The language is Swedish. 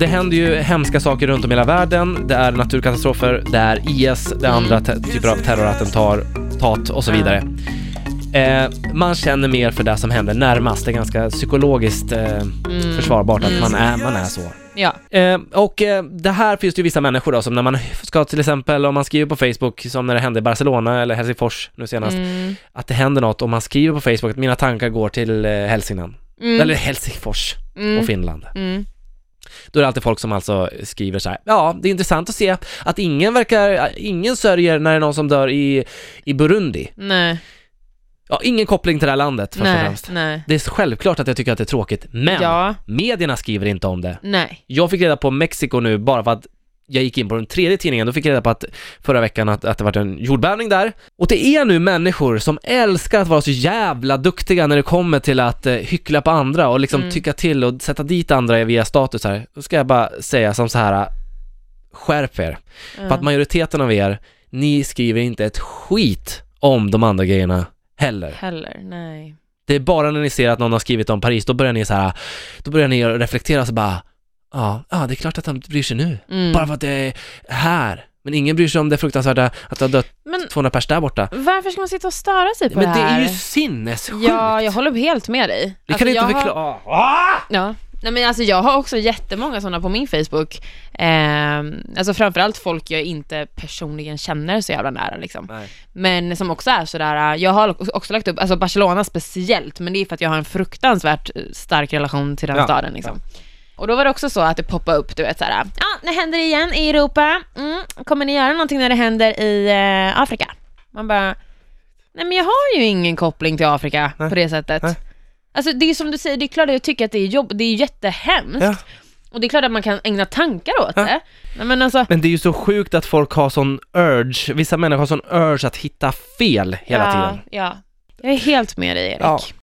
det händer ju hemska saker runt om i hela världen. Det är naturkatastrofer, det är IS, det är andra typer av terrorattentat och så vidare. Eh, man känner mer för det som händer närmast. Det är ganska psykologiskt eh, Mm. försvarbart att Mm. man är, man är så. Ja. Eh, och eh, det här finns det ju vissa människor då som när man ska till exempel om man skriver på Facebook som när det hände i Barcelona eller Helsingfors nu senast Mm. att det händer något och man skriver på Facebook att mina tankar går till eh, Hälsingland Mm. eller Helsingfors mm. och Finland. Då är det alltid folk som alltså skriver så här. Ja, det är intressant att se att ingen verkar, ingen sörjer när det är någon som dör i, i Burundi. Nej, Ja, ingen koppling till det här landet först och nej, främst. nej. Det är självklart att jag tycker att det är tråkigt, men Ja, medierna skriver inte om det. nej. Jag fick reda på Mexiko nu bara för att jag gick in på den tredje tidningen, då fick jag reda på att förra veckan att, att det varit en jordbävning där. Och det är nu människor som älskar att vara så jävla duktiga när det kommer till att eh, hyckla på andra och liksom Mm. tycka till och sätta dit andra via status här. Då ska jag bara säga som så här, skärp er. För att majoriteten av er, ni skriver inte ett skit om de andra grejerna heller. Heller, nej. Det är bara när ni ser att någon har skrivit om Paris, då börjar ni så här, då börjar ni reflektera så bara, ja, ja det är klart att han bryr sig nu. Mm. Bara för att det är här. Men ingen bryr sig om det fruktansvärda att det har dött Men 200 pers där borta. varför ska man sitta och störa sig på Men det det här? är ju sinnessjukt! Ja, jag håller helt med dig. Vi Alltså, kan inte jag har- förklara... Ah! Ja. Nej men alltså jag har också jättemånga sådana på min Facebook. Eh, alltså framförallt folk jag inte personligen känner så jävla nära liksom. Nej. Men som också är sådär, jag har också lagt upp, alltså Barcelona speciellt, men det är för att jag har en fruktansvärt eh, stark relation till den Ja, staden liksom. Och då var det också så att det poppade upp, du vet såhär, ja ah, det händer igen i Europa, mm, kommer ni göra någonting när det händer i eh, Afrika? Man bara, nej men jag har ju ingen koppling till Afrika Nej. på det sättet. Nej. Alltså det är som du säger, det är klart att jag tycker att det är jobb, det är jättehemskt. Ja. Och det är klart att man kan ägna tankar åt Ja. det. Nej, men alltså, Men det är ju så sjukt att folk har sån urge, vissa människor har sån urge att hitta fel hela ja, tiden. Ja, jag är helt med dig Erik. Ja.